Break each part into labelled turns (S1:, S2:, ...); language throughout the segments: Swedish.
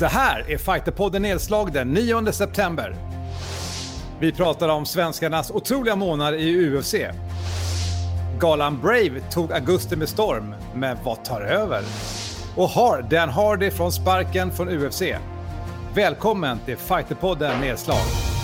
S1: Det här är Fighterpodden Nedslag den 9 september. Vi pratar om svenskarnas otroliga månad i UFC. Galan Brave tog augusti med storm, men vad tar över? Och har Dan Hardy från sparken från UFC? Välkommen till Fighterpodden Nedslag.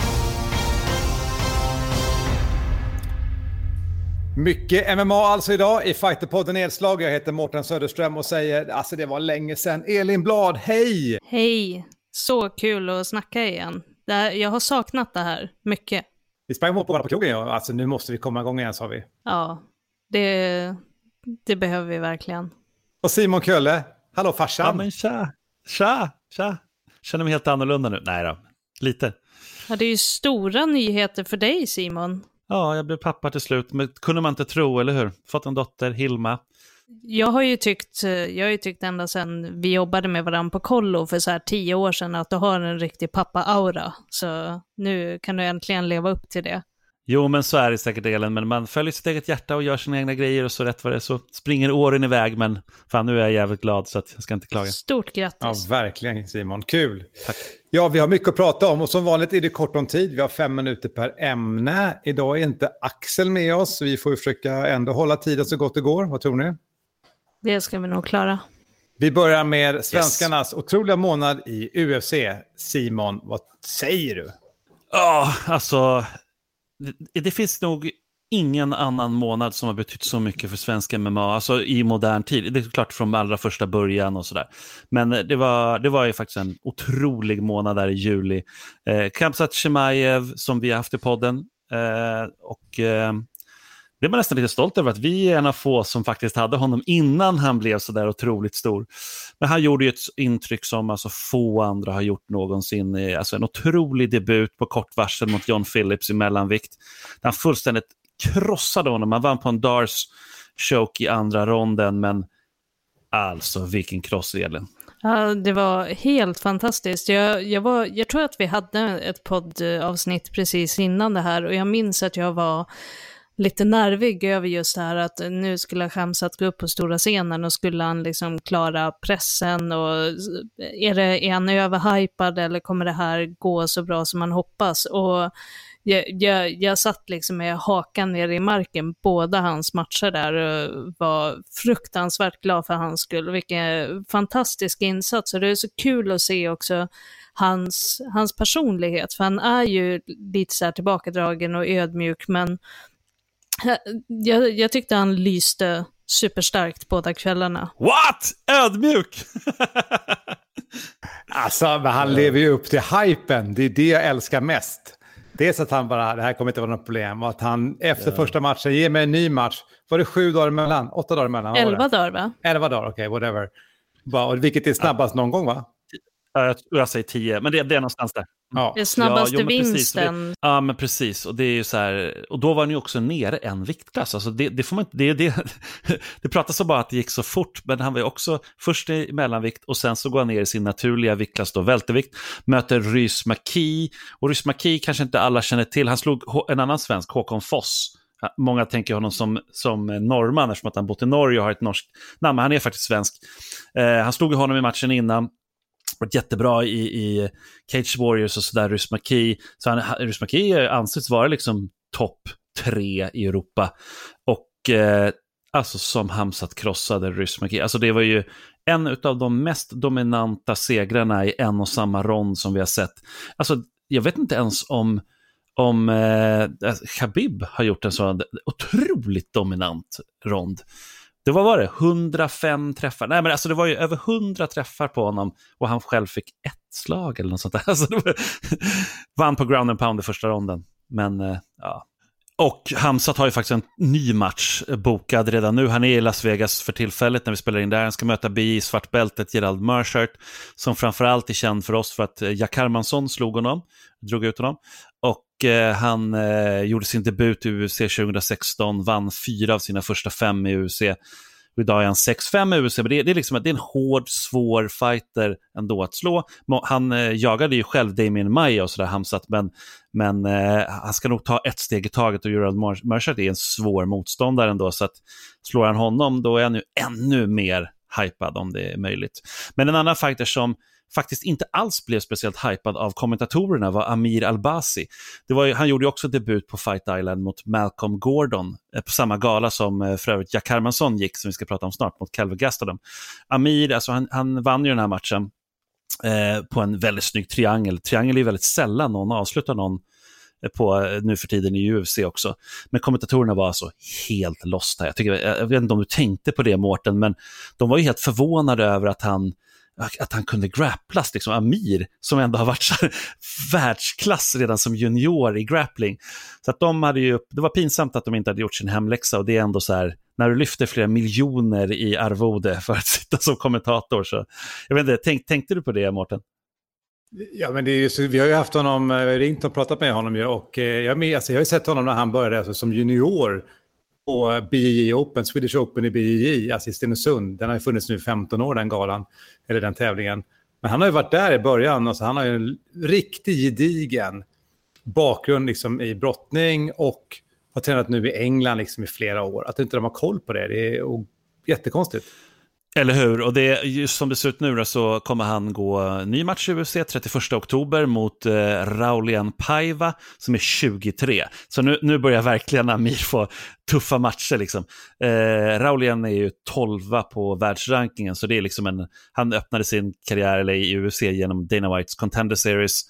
S1: Mycket MMA alltså idag i Fighterpodden Nedslag. Jag heter Mårten Söderström och säger alltså det var länge sedan. Elin Blad, hej!
S2: Hej! Så kul att snacka igen. Här, jag har saknat det här mycket.
S1: Vi sprang på varandra på krogen, ja. alltså nu måste vi komma igång igen sa vi.
S2: Ja, det, det behöver vi verkligen.
S1: Och Simon Kölle, hallå farsan!
S3: Ja men tja, tja, tja. Känner mig helt annorlunda nu. Nej då, lite.
S2: Ja, det är ju stora nyheter för dig Simon.
S3: Ja, jag blev pappa till slut, men kunde man inte tro, eller hur? Fått en dotter, Hilma.
S2: Jag har ju tyckt, eh, jag har ju tyckt ända sedan vi jobbade med varandra på kollo för så här tio år sedan att du har en riktig pappa-aura. Så nu kan du äntligen leva upp till det.
S3: Jo, men så är det säkert delen, men man följer sitt eget hjärta och gör sina egna grejer och så rätt vad det är så springer åren iväg, men fan nu är jag jävligt glad så att jag ska inte klaga.
S2: Stort grattis.
S1: Ja, verkligen Simon. Kul.
S3: Tack.
S1: Ja, vi har mycket att prata om och som vanligt är det kort om tid. Vi har fem minuter per ämne. Idag är inte Axel med oss, så vi får ju försöka ändå hålla tiden så gott det går. Vad tror ni?
S2: Det ska vi nog klara.
S1: Vi börjar med svenskarnas otroliga månad i UFC. Simon, vad säger du?
S3: Ja, alltså, det, det finns nog ingen annan månad som har betytt så mycket för svenska MMA, alltså i modern tid. Det är klart från allra första början och sådär. Men det var, det var ju faktiskt en otrolig månad där i juli. Eh, Kamsat Chimaev som vi har haft i podden. Eh, och eh, det är man nästan lite stolt över att vi är en av få som faktiskt hade honom innan han blev så där otroligt stor. Men han gjorde ju ett intryck som alltså få andra har gjort någonsin. Alltså en otrolig debut på kort varsel mot John Phillips i mellanvikt. Han fullständigt krossade honom. Han vann på en Dars choke i andra ronden, men alltså vilken kross, Elin.
S2: Ja, det var helt fantastiskt. Jag, jag, var, jag tror att vi hade ett poddavsnitt precis innan det här och jag minns att jag var lite nervig över just det här att nu skulle Shamsat gå upp på stora scenen och skulle han liksom klara pressen och är, det, är han överhypad eller kommer det här gå så bra som man hoppas? Och jag, jag, jag satt liksom med hakan ner i marken båda hans matcher där och var fruktansvärt glad för hans skull. Vilken fantastisk insats och det är så kul att se också hans, hans personlighet, för han är ju lite så här tillbakadragen och ödmjuk, men jag, jag tyckte han lyste superstarkt båda kvällarna.
S3: What? Ödmjuk?
S1: alltså, han lever ju upp till hypen. Det är det jag älskar mest. Dels att han bara, det här kommer inte vara något problem, och att han efter ja. första matchen ger mig en ny match. Var det sju dagar emellan? Åtta dagar emellan?
S2: Elva dagar va?
S1: Elva dagar, okej, okay, whatever. Vilket är snabbast någon gång va?
S3: Jag, jag säger tio, men det, det är någonstans där.
S2: Ja. Det snabbaste ja, jo, vinsten.
S3: Det, ja, men precis. Och, det är ju så här, och då var han ju också nere en viktklass. Alltså det, det, får man, det, det, det pratas om bara att det gick så fort, men han var ju också först i mellanvikt och sen så går han ner i sin naturliga viktklass, då, vältervikt, möter Rys Maki. Och Rys Maki kanske inte alla känner till. Han slog en annan svensk, Håkon Foss. Många tänker honom som, som norrman eftersom att han bott i Norge och har ett norskt namn, men han är faktiskt svensk. Eh, han slog honom i matchen innan varit jättebra i, i Cage Warriors och sådär, Rysmaki. Så han, Rysmaki anses vara liksom topp tre i Europa. Och eh, alltså som Hamsat krossade Rysmaki. Alltså det var ju en av de mest dominanta segrarna i en och samma rond som vi har sett. Alltså jag vet inte ens om om eh, Khabib har gjort en sån otroligt dominant rond. Det var, var det, 105 träffar. Nej, men alltså det var ju över 100 träffar på honom och han själv fick ett slag eller något sånt där. Alltså var, vann på ground and pound i första ronden. Men eh, ja. Och Hamsat har ju faktiskt en ny match bokad redan nu. Han är i Las Vegas för tillfället när vi spelar in där. Han ska möta BI svartbältet Gerald Merchert, som framförallt är känd för oss för att eh, Jack Hermansson slog honom, drog ut honom. Och Eh, han eh, gjorde sin debut i UFC 2016, vann fyra av sina första fem i UFC. Och idag är han 6-5 i UFC, men det, det, är liksom, det är en hård, svår fighter ändå att slå. Han eh, jagade ju själv Damien Maya och sådär hamsat, men, men eh, han ska nog ta ett steg i taget och Gerald Merchant är en svår motståndare ändå, så att slår han honom då är han ju ännu mer hypad om det är möjligt. Men en annan fighter som faktiskt inte alls blev speciellt hypad av kommentatorerna var Amir Albasi. Det var, han gjorde också debut på Fight Island mot Malcolm Gordon eh, på samma gala som eh, för övrigt Jack Hermansson gick, som vi ska prata om snart, mot Calvin Gastelum. Amir, alltså han, han vann ju den här matchen eh, på en väldigt snygg triangel. Triangel är ju väldigt sällan någon avslutar någon eh, på nu för tiden i UFC också. Men kommentatorerna var alltså helt losta. Jag, tycker, jag vet inte om du tänkte på det Mårten, men de var ju helt förvånade över att han att han kunde grapplas, liksom Amir, som ändå har varit så världsklass redan som junior i grappling. Så att de hade ju, det var pinsamt att de inte hade gjort sin hemläxa och det är ändå så här, när du lyfter flera miljoner i arvode för att sitta som kommentator så, jag vet inte, tänk, tänkte du på det Mårten?
S1: Ja, men det är just, vi har ju haft honom, eh, ringt och pratat med honom ju, och eh, jag, alltså, jag har ju sett honom när han började alltså, som junior på BJJ Open, Swedish Open i BJJ, alltså i Stenungsund. Den har ju funnits nu i 15 år, den galan, eller den tävlingen. Men han har ju varit där i början, alltså, han har ju en riktigt gedigen bakgrund liksom, i brottning och har tränat nu i England liksom, i flera år. Att inte de har koll på det, det är jättekonstigt.
S3: Eller hur, och det, just som det ser ut nu då, så kommer han gå ny match i UFC 31 oktober mot eh, Raulian Paiva som är 23. Så nu, nu börjar verkligen Amir få tuffa matcher. Liksom. Eh, Raulian är ju 12 på världsrankingen, så det är liksom en, han öppnade sin karriär eller, i UFC genom Dana Whites Contender Series.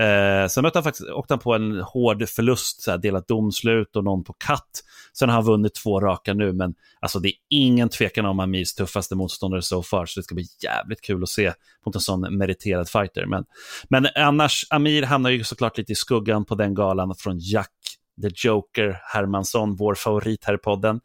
S3: Eh, sen mötte han faktiskt, åkte han på en hård förlust, så här, delat domslut och någon på katt. Sen har han vunnit två raka nu, men alltså, det är ingen tvekan om Amirs tuffaste motståndare so far, så det ska bli jävligt kul att se mot en sån meriterad fighter. Men, men annars, Amir hamnar ju såklart lite i skuggan på den galan från Jack the Joker Hermansson, vår favorit här i podden,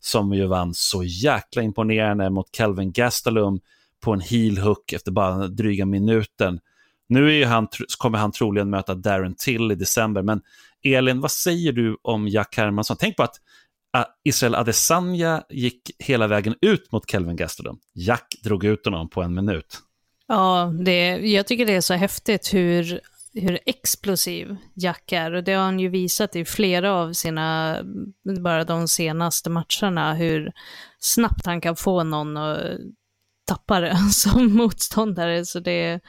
S3: som ju vann så jäkla imponerande mot Calvin Gastelum på en heel hook efter bara dryga minuten. Nu är han, kommer han troligen möta Darren Till i december, men Elin, vad säger du om Jack Hermansson? Tänk på att Israel Adesanya gick hela vägen ut mot Kelvin Gastelum. Jack drog ut honom på en minut.
S2: Ja, det, jag tycker det är så häftigt hur, hur explosiv Jack är. Och det har han ju visat i flera av sina, bara de senaste matcherna, hur snabbt han kan få någon att tappa det som motståndare. Så det,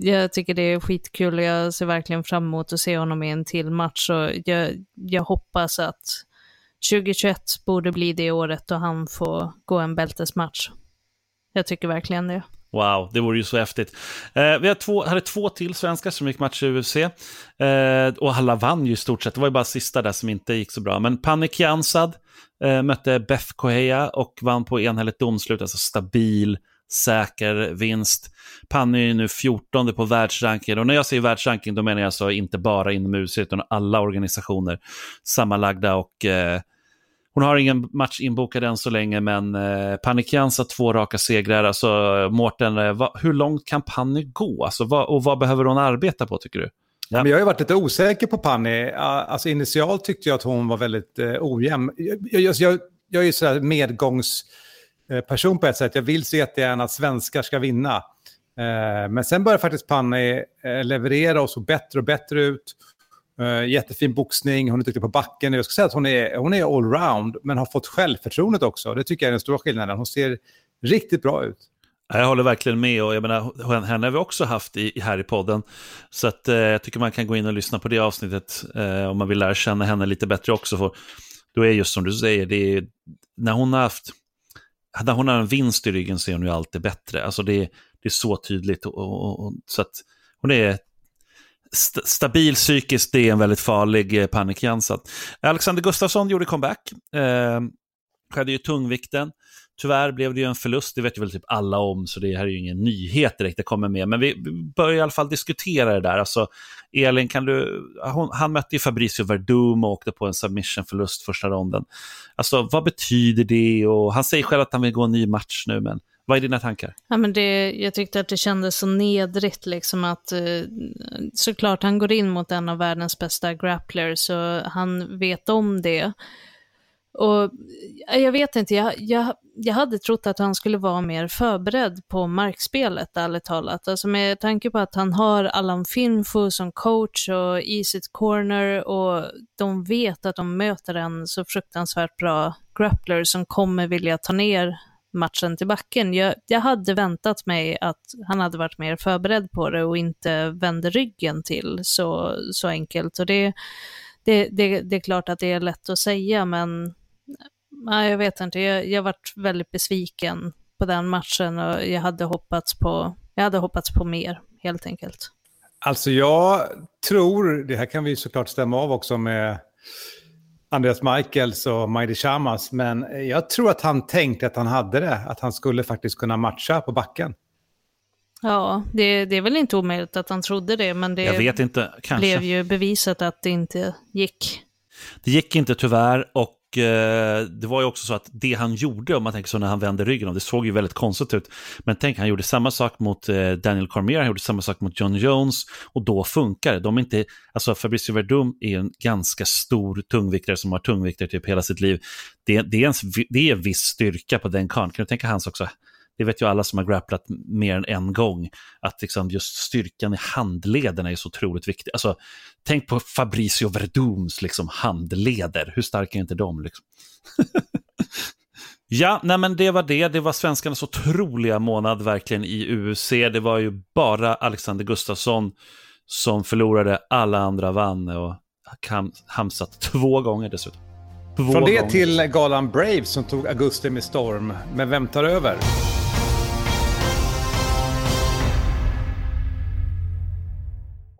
S2: jag tycker det är skitkul och jag ser verkligen fram emot att se honom i en till match. Och jag, jag hoppas att 2021 borde bli det året då han får gå en bältesmatch. Jag tycker verkligen det.
S3: Wow, det vore ju så häftigt. Eh, vi har två, hade två till svenskar som gick match i UFC. Eh, och alla vann ju i stort sett. Det var ju bara sista där som inte gick så bra. Men Panik Jansad eh, mötte Beth Kohea och vann på enhälligt domslut, alltså stabil säker vinst. Panny är nu 14 på världsranking. och när jag säger världsranking då menar jag alltså inte bara inom UC utan alla organisationer sammanlagda och eh, hon har ingen match inbokad än så länge, men eh, Panikians har två raka segrar. Alltså, Mårten, eh, hur långt kan Panny gå? Alltså, vad, och vad behöver hon arbeta på, tycker du?
S1: Ja. Men jag har ju varit lite osäker på Panny. Alltså, initialt tyckte jag att hon var väldigt eh, ojämn. Jag, jag, jag, jag är ju sådär medgångs Eh, Eh, person på ett sätt. Jag vill så jättegärna att svenskar ska vinna. Eh, men sen börjar faktiskt Panna eh, leverera och så bättre och bättre ut. Eh, jättefin boxning, hon är duktig på backen. Jag skulle säga att hon är, hon är allround, men har fått självförtroendet också. Det tycker jag är den stora skillnaden. Hon ser riktigt bra ut.
S3: Jag håller verkligen med och jag menar, henne har vi också haft i, här i podden. Så att, eh, jag tycker man kan gå in och lyssna på det avsnittet eh, om man vill lära känna henne lite bättre också. För då är just som du säger, det är, när hon har haft när hon har en vinst i ryggen så är hon ju alltid bättre. Alltså det, det är så tydligt. Och, och, och, så att hon är st stabil psykiskt, det är en väldigt farlig eh, panikjansad. Alexander Gustafsson gjorde comeback. Eh, skedde ju tungvikten. Tyvärr blev det ju en förlust, det vet ju väl typ alla om, så det här är ju ingen nyhet direkt det kommer med. Men vi börjar i alla fall diskutera det där. Alltså, Elin, kan du, hon, han mötte ju Fabricio Verdum och åkte på en submission-förlust första ronden. Alltså, vad betyder det? Och han säger själv att han vill gå en ny match nu, men vad är dina tankar?
S2: Ja, men det, jag tyckte att det kändes så nedrigt, liksom att eh, såklart han går in mot en av världens bästa grapplers, så han vet om det. Och eh, jag vet inte, jag, jag, jag hade trott att han skulle vara mer förberedd på markspelet, ärligt talat. Alltså med tanke på att han har Allan Finfo som coach och Easy Corner och de vet att de möter en så fruktansvärt bra grappler som kommer vilja ta ner matchen till backen. Jag, jag hade väntat mig att han hade varit mer förberedd på det och inte vände ryggen till så, så enkelt. Och det, det, det, det är klart att det är lätt att säga, men nej, jag vet inte. Jag, jag varit väldigt besviken på den matchen och jag hade hoppats på, jag hade hoppats på mer, helt enkelt.
S1: Alltså jag tror, det här kan vi såklart stämma av också med Andreas Michaels och Majdi Shamas, men jag tror att han tänkte att han hade det, att han skulle faktiskt kunna matcha på backen.
S2: Ja, det, det är väl inte omöjligt att han trodde det, men det
S3: inte,
S2: blev ju bevisat att det inte gick.
S3: Det gick inte tyvärr och Eh, det var ju också så att det han gjorde, om man tänker så när han vände ryggen om, det såg ju väldigt konstigt ut. Men tänk, han gjorde samma sak mot eh, Daniel Cormier, han gjorde samma sak mot John Jones och då funkar det. De är inte, alltså Fabricio Verdum är en ganska stor tungviktare som har tungviktare typ hela sitt liv. Det, det, är, en, det är en viss styrka på den karln. Kan du tänka hans också? Det vet ju alla som har grapplat mer än en gång, att liksom just styrkan i handlederna är så otroligt viktig. Alltså, tänk på Fabricio Verdums liksom handleder, hur starka är inte de? Liksom? ja, nej men det var det. Det var svenskarnas otroliga månad verkligen i UFC. Det var ju bara Alexander Gustafsson som förlorade, alla andra vann och hamsat två gånger dessutom.
S1: Två Från det gånger. till galan Brave som tog augusti med storm. Men vem tar över?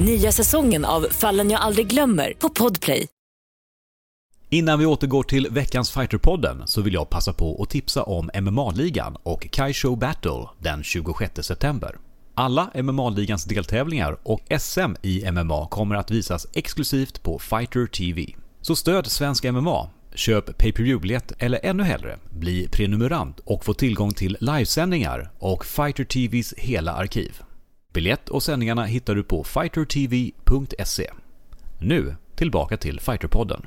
S4: Nya säsongen av Fallen jag aldrig glömmer på Podplay.
S5: Innan vi återgår till veckans Fighterpodden så vill jag passa på att tipsa om MMA-ligan och Kaisho Battle den 26 september. Alla MMA-ligans deltävlingar och SM i MMA kommer att visas exklusivt på Fighter TV. Så stöd svensk MMA, köp pay per view eller ännu hellre, bli prenumerant och få tillgång till livesändningar och Fighter TVs hela arkiv. Biljett och sändningarna hittar du på fightertv.se. Nu tillbaka till Fighterpodden.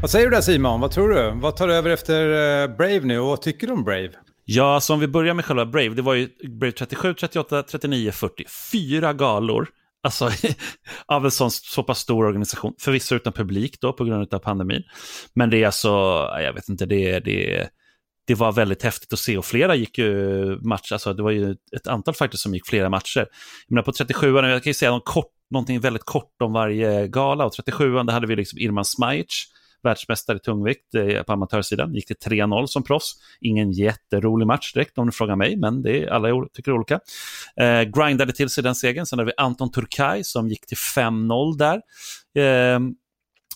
S1: Vad säger du där Simon? Vad tror du? Vad tar över efter eh, Brave nu och vad tycker du om Brave?
S3: Ja, så om vi börjar med själva Brave, det var ju Brave 37, 38, 39, 40. Fyra galor. Alltså av en sån, så pass stor organisation. Förvisso utan publik då på grund av pandemin. Men det är alltså, jag vet inte, det, det, det var väldigt häftigt att se och flera gick ju match, alltså det var ju ett antal faktiskt som gick flera matcher. Jag menar på 37 jag kan ju säga någon kort, någonting väldigt kort om varje gala och 37 där hade vi liksom Irman Smajic världsmästare i tungvikt eh, på amatörsidan. Gick till 3-0 som proffs. Ingen jätterolig match direkt om du frågar mig, men det är, alla tycker olika. Eh, grindade till sig den segern. Sen hade vi Anton Turkay som gick till 5-0 där. Eh,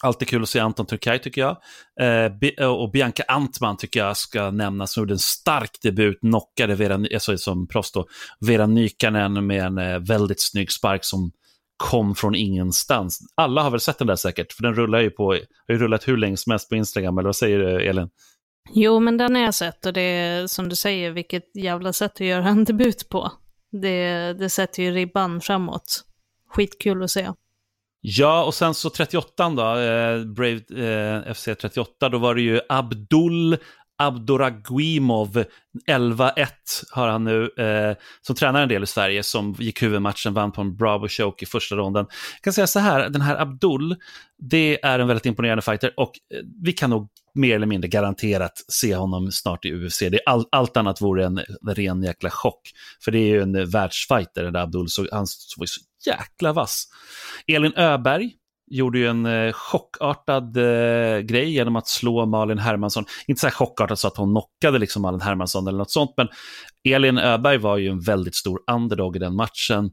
S3: Alltid kul att se Anton Turkay tycker jag. Eh, eh, och Bianca Antman tycker jag ska nämnas, som gjorde en stark debut, knockade Vera, alltså som proffs då, Vera Nykanen med en eh, väldigt snygg spark som kom från ingenstans. Alla har väl sett den där säkert, för den rullar ju på, har ju rullat hur länge som helst på Instagram, eller vad säger du Elin?
S2: Jo, men den har jag sett och det är som du säger, vilket jävla sätt att göra en debut på. Det, det sätter ju ribban framåt. Skitkul att se.
S3: Ja, och sen så 38 då, eh, Brave eh, FC 38, då var det ju Abdul Abduraguimov, 11-1 har han nu, eh, som tränar en del i Sverige, som gick huvudmatchen, vann på en Bravo choke i första ronden. Jag kan säga så här, den här Abdul, det är en väldigt imponerande fighter och eh, vi kan nog mer eller mindre garanterat se honom snart i UFC. Det all, allt annat vore en, ren jäkla chock. För det är ju en världsfighter, den där Abdul, så han var ju så jäkla vass. Elin Öberg, gjorde ju en eh, chockartad eh, grej genom att slå Malin Hermansson. Inte så här chockartad så att hon knockade liksom Malin Hermansson eller något sånt, men Elin Öberg var ju en väldigt stor underdog i den matchen.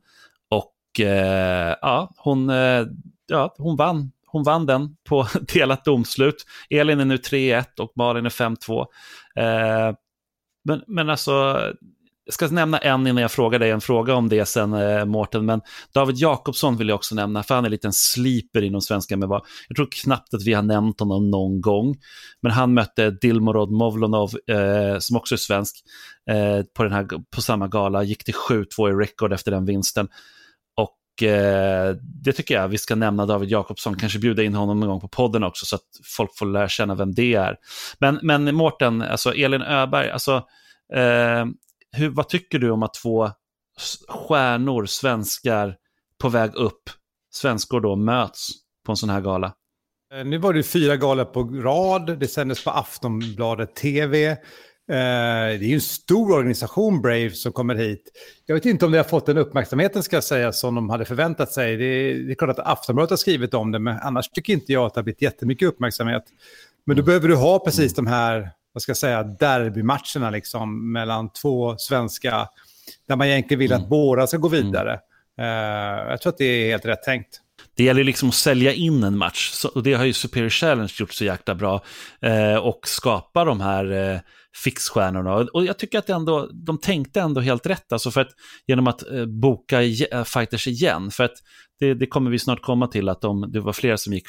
S3: Och eh, ja, hon, eh, ja, hon vann. Hon vann den på delat domslut. Elin är nu 3-1 och Malin är 5-2. Eh, men, men alltså, jag ska nämna en innan jag frågar dig en fråga om det sen, eh, Mårten. Men David Jakobsson vill jag också nämna, för han är en liten sliper inom svenska MMA. Jag tror knappt att vi har nämnt honom någon gång. Men han mötte Dilmorod Movlonov, eh, som också är svensk, eh, på, den här, på samma gala. Gick till 7-2 i rekord efter den vinsten. Och eh, det tycker jag vi ska nämna David Jakobsson, kanske bjuda in honom en gång på podden också så att folk får lära känna vem det är. Men, men Mårten, alltså Elin Öberg, alltså, eh, hur, vad tycker du om att två stjärnor, svenskar, på väg upp, svenskor då, möts på en sån här gala?
S1: Eh, nu var det fyra galor på rad, det sändes på Aftonbladet TV. Eh, det är ju en stor organisation, Brave, som kommer hit. Jag vet inte om det har fått den uppmärksamheten, ska jag säga, som de hade förväntat sig. Det är, det är klart att Aftonbladet har skrivit om det, men annars tycker inte jag att det har blivit jättemycket uppmärksamhet. Men då behöver du ha precis de här, vad ska jag säga, derbymatcherna liksom, mellan två svenska, där man egentligen vill att mm. båda ska gå vidare. Uh, jag tror att det är helt rätt tänkt.
S3: Det gäller liksom att sälja in en match, och det har ju Superior Challenge gjort så jäkla bra. Eh, och skapa de här eh, fixstjärnorna. Och jag tycker att ändå, de tänkte ändå helt rätt, alltså för att, genom att eh, boka eh, fighters igen. För att det, det, kommer vi snart komma till, att de, det var flera som gick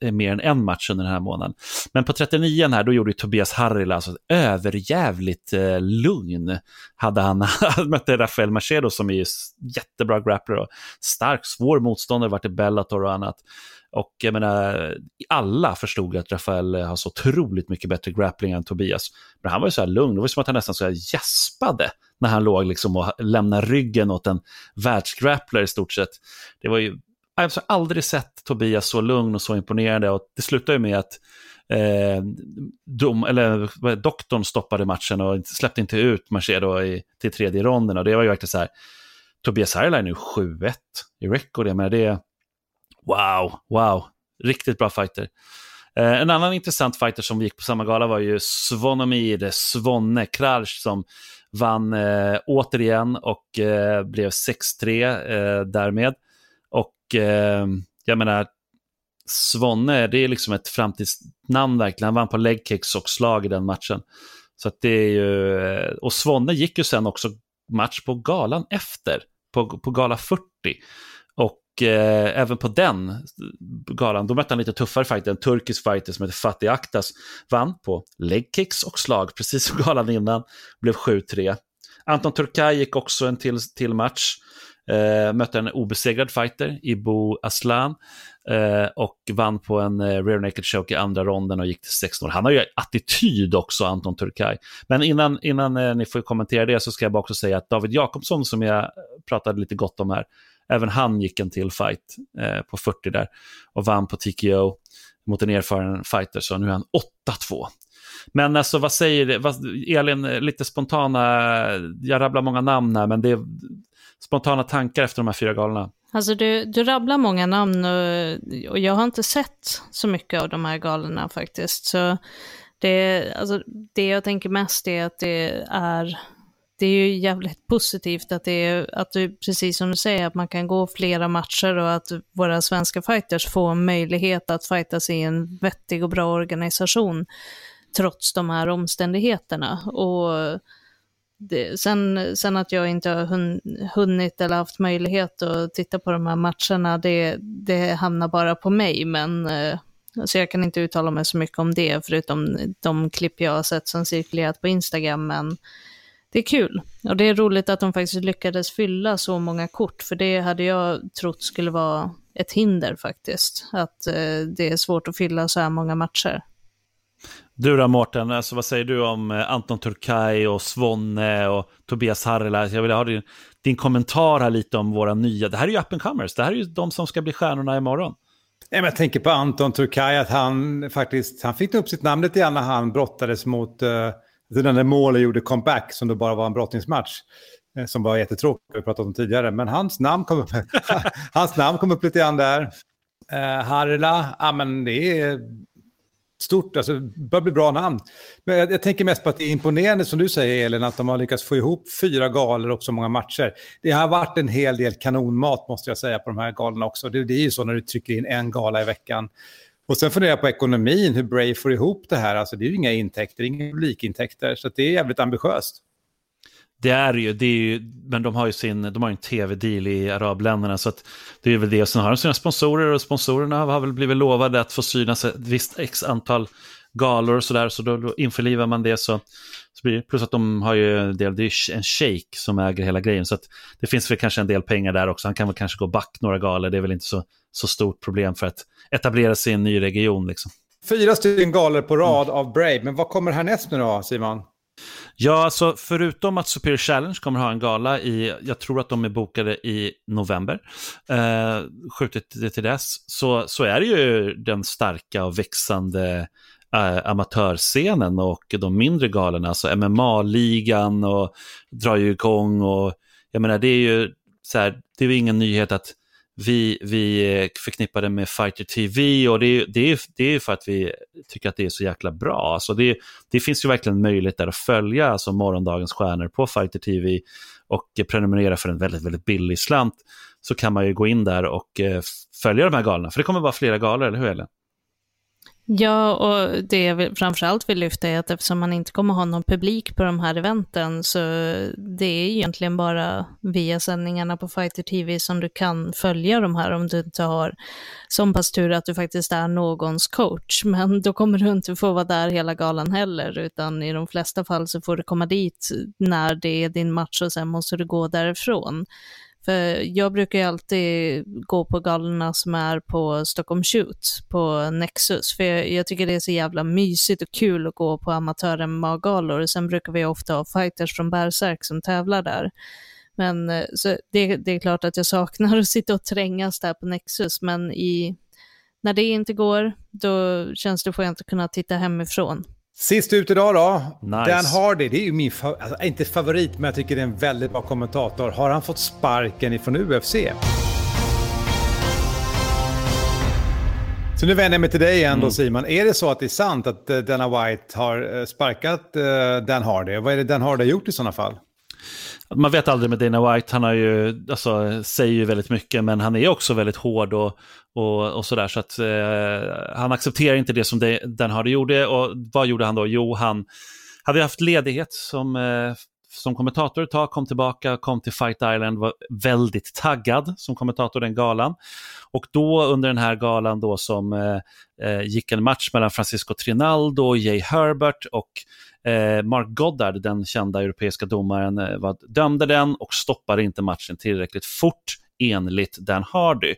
S3: eh, mer än en match under den här månaden. Men på 39 här, då gjorde Tobias Harrila alltså överjävligt eh, lugn. Hade han, han mötte Rafael Macedo som är jättebra grappler och stark, svår motståndare, varit i Bellator och annat. Och jag menar, alla förstod att Rafael har så otroligt mycket bättre grappling än Tobias. Men han var ju så här lugn, det var som att han nästan så här gäspade när han låg liksom och lämnade ryggen åt en världsgrappler i stort sett. Det var ju, jag har alltså aldrig sett Tobias så lugn och så imponerande och det slutade ju med att eh, dom, eller, doktorn stoppade matchen och släppte inte ut Marcedo i, till tredje ronden och det var ju verkligen så här, Tobias Harila är nu 7-1 i record, jag menar det Wow, wow. Riktigt bra fighter. Eh, en annan intressant fighter som gick på samma gala var ju Svonomir, eh, Svonne Kralj som vann eh, återigen och eh, blev 6-3 eh, därmed. Och eh, jag menar, Svonne, det är liksom ett framtidsnamn verkligen. Han vann på legkicks och slag i den matchen. Så att det är ju, eh, och Svonne gick ju sen också match på galan efter, på, på gala 40. Och eh, även på den galan, då mötte han lite tuffare fighter, en turkisk fighter som heter Fatih Aktas, vann på legkicks och slag, precis som galan innan, blev 7-3. Anton Turkay gick också en till, till match, eh, mötte en obesegrad fighter, Ibo Aslan, eh, och vann på en eh, rear naked choke i andra ronden och gick till 16 Han har ju attityd också, Anton Turkay. Men innan, innan eh, ni får kommentera det så ska jag bara också säga att David Jakobsson, som jag pratade lite gott om här, Även han gick en till fight eh, på 40 där och vann på TKO mot en erfaren fighter, så nu är han 8-2. Men alltså vad säger vad, Elin, lite spontana, jag rabblar många namn här, men det är spontana tankar efter de här fyra galorna.
S2: Alltså du, du rabblar många namn och, och, jag har inte sett så mycket av de här galorna faktiskt. Så det, alltså, det jag tänker mest är att det är det är ju jävligt positivt att det är, att du, precis som du säger, att man kan gå flera matcher och att våra svenska fighters får möjlighet att fightas i en vettig och bra organisation trots de här omständigheterna. Och det, sen, sen att jag inte har hun, hunnit eller haft möjlighet att titta på de här matcherna, det, det hamnar bara på mig, men så jag kan inte uttala mig så mycket om det, förutom de klipp jag har sett som cirkulerat på Instagram, men det är kul. Och det är roligt att de faktiskt lyckades fylla så många kort, för det hade jag trott skulle vara ett hinder faktiskt. Att eh, det är svårt att fylla så här många matcher.
S3: Du då Mårten, alltså, vad säger du om eh, Anton Turkay och Svonne och Tobias Harrela? Jag vill ha din, din kommentar här lite om våra nya, det här är ju up and comers, det här är ju de som ska bli stjärnorna imorgon.
S1: Jag tänker på Anton Turkay, att han faktiskt, han fick upp sitt namn lite grann när han brottades mot uh den där målet gjorde comeback som då bara var en brottningsmatch. Eh, som var jättetråkig, vi pratat om tidigare. Men hans namn kom upp, hans namn kom upp lite grann där. Eh, Harila, ja men det är stort, alltså det bör bli bra namn. Men jag, jag, tänker mest på att det är imponerande som du säger Elin, att de har lyckats få ihop fyra galor och så många matcher. Det har varit en hel del kanonmat måste jag säga på de här galorna också. Det, det är ju så när du trycker in en gala i veckan. Och sen funderar jag på ekonomin, hur Bray får ihop det här. Alltså det är ju inga intäkter, inga publikintäkter, så det är jävligt ambitiöst.
S3: Det är ju, det är ju, men de har ju sin, de har ju en tv-deal i arabländerna så att det är väl det. Och sen har de sina sponsorer och sponsorerna har väl blivit lovade att få synas ett visst x antal galor och sådär. Så då, då införlivar man det så, så blir det, plus att de har ju en del, det är en shake som äger hela grejen. Så att det finns väl kanske en del pengar där också. Han kan väl kanske gå back några galor, det är väl inte så, så stort problem för att etablera sig i en ny region liksom.
S1: Fyra stycken galor på rad av Brave, men vad kommer härnäst nu då, Simon?
S3: Ja, alltså förutom att Superior Challenge kommer ha en gala i, jag tror att de är bokade i november, eh, skjutit det till dess, så, så är det ju den starka och växande eh, amatörscenen och de mindre galorna, alltså MMA-ligan och drar ju igång och jag menar det är ju så här, det är ju ingen nyhet att vi, vi förknippar det med Fighter TV och det är, det, är, det är för att vi tycker att det är så jäkla bra. Alltså det, det finns ju verkligen möjlighet där att följa alltså morgondagens stjärnor på Fighter TV och prenumerera för en väldigt, väldigt billig slant så kan man ju gå in där och eh, följa de här galorna. För det kommer vara flera galor, eller hur Ellen?
S2: Ja, och det jag framförallt vill lyfta är att eftersom man inte kommer ha någon publik på de här eventen så det är egentligen bara via sändningarna på Fighter TV som du kan följa de här om du inte har som pass tur att du faktiskt är någons coach. Men då kommer du inte få vara där hela galan heller, utan i de flesta fall så får du komma dit när det är din match och sen måste du gå därifrån. För jag brukar ju alltid gå på galorna som är på Stockholm Shoot, på Nexus. För jag, jag tycker det är så jävla mysigt och kul att gå på amatör-MMA-galor. Sen brukar vi ofta ha fighters från Berserk som tävlar där. Men eh, så det, det är klart att jag saknar att sitta och trängas där på Nexus, men i, när det inte går, då känns det skönt att kunna titta hemifrån.
S1: Sist ut idag då.
S3: Nice.
S1: Dan Hardy, det är ju min, fa alltså, inte favorit, men jag tycker det är en väldigt bra kommentator. Har han fått sparken ifrån UFC? Så nu vänder jag mig till dig igen då Simon. Är det så att det är sant att uh, Dana White har uh, sparkat uh, Dan Hardy? Vad är det Dan Hardy har gjort i sådana fall?
S3: Man vet aldrig med Dana White, han har ju, alltså, säger ju väldigt mycket, men han är också väldigt hård och, och, och sådär. Så att eh, han accepterar inte det som det, den hade gjorde. Och vad gjorde han då? Jo, han hade haft ledighet som, eh, som kommentator ett tag, kom tillbaka, kom till Fight Island, var väldigt taggad som kommentator den galan. Och då under den här galan då som eh, eh gick en match mellan Francisco Trinaldo, Jay Herbert och eh, Mark Goddard, den kända europeiska domaren, eh, var, dömde den och stoppade inte matchen tillräckligt fort enligt Dan Hardy.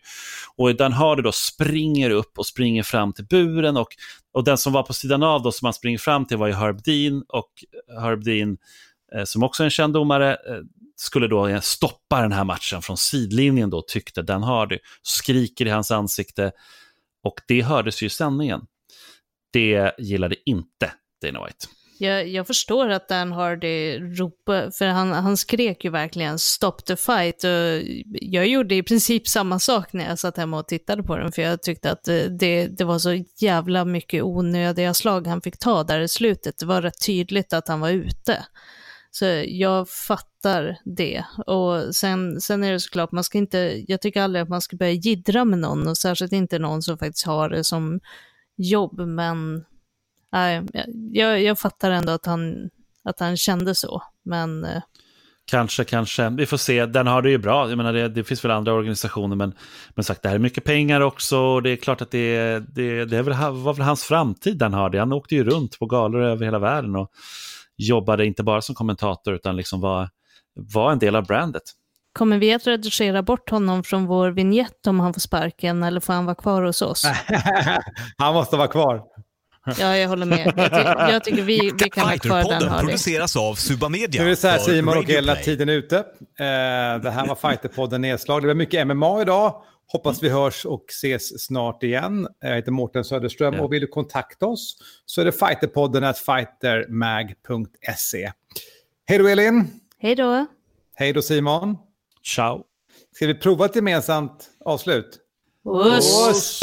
S3: Och Dan Hardy då springer upp och springer fram till buren och, och den som var på sidan av då som han springer fram till var ju Herb Dean och eh, Herb Dean eh, som också är en känd domare eh, skulle då eh, stoppa den här matchen från sidlinjen då tyckte Dan Hardy. Skriker i hans ansikte och det hördes ju i sändningen. Det gillade inte Dana White.
S2: Jag, jag, förstår att Dan Hardy ropade, för han, han skrek ju verkligen “stop the fight” och jag gjorde i princip samma sak när jag satt hemma och tittade på den, för jag tyckte att eh, det, det var så jävla mycket onödiga slag han fick ta där i slutet. Det var rätt tydligt att han var ute. Så jag fattar det. Och sen, sen är det såklart, man ska inte, jag tycker aldrig att man ska börja gidra med någon, och särskilt inte någon som faktiskt har det som jobb, men jag, jag fattar ändå att han, att han kände så, men... Eh,
S3: kanske, kanske. Vi får se. Den har det ju bra. Jag menar, det, det finns väl andra organisationer, men, men sagt, det här är mycket pengar också. Och det är klart att det, det, det är väl, var väl hans framtid den har det. Han åkte ju runt på galor över hela världen och jobbade inte bara som kommentator utan liksom var, var en del av brandet.
S2: Kommer vi att redigera bort honom från vår vignett om han får sparken eller får han vara kvar hos oss?
S1: han måste vara kvar.
S2: Ja, jag håller med. Jag, ty jag tycker vi, vi kan ha kvar den. Hardy.
S6: produceras av Subamedia.
S1: Nu är det så här Simon och hela tiden ute. Eh, det här var Fighterpodden Nedslag. Det var mycket MMA idag. Hoppas vi hörs och ses snart igen. Jag heter Mårten Söderström ja. och vill du kontakta oss så är det fighterpodden fightermag.se. Hej då Elin!
S2: Hej då!
S1: Hej då Simon!
S3: Ciao!
S1: Ska vi prova ett gemensamt avslut?
S2: Oss. Oss.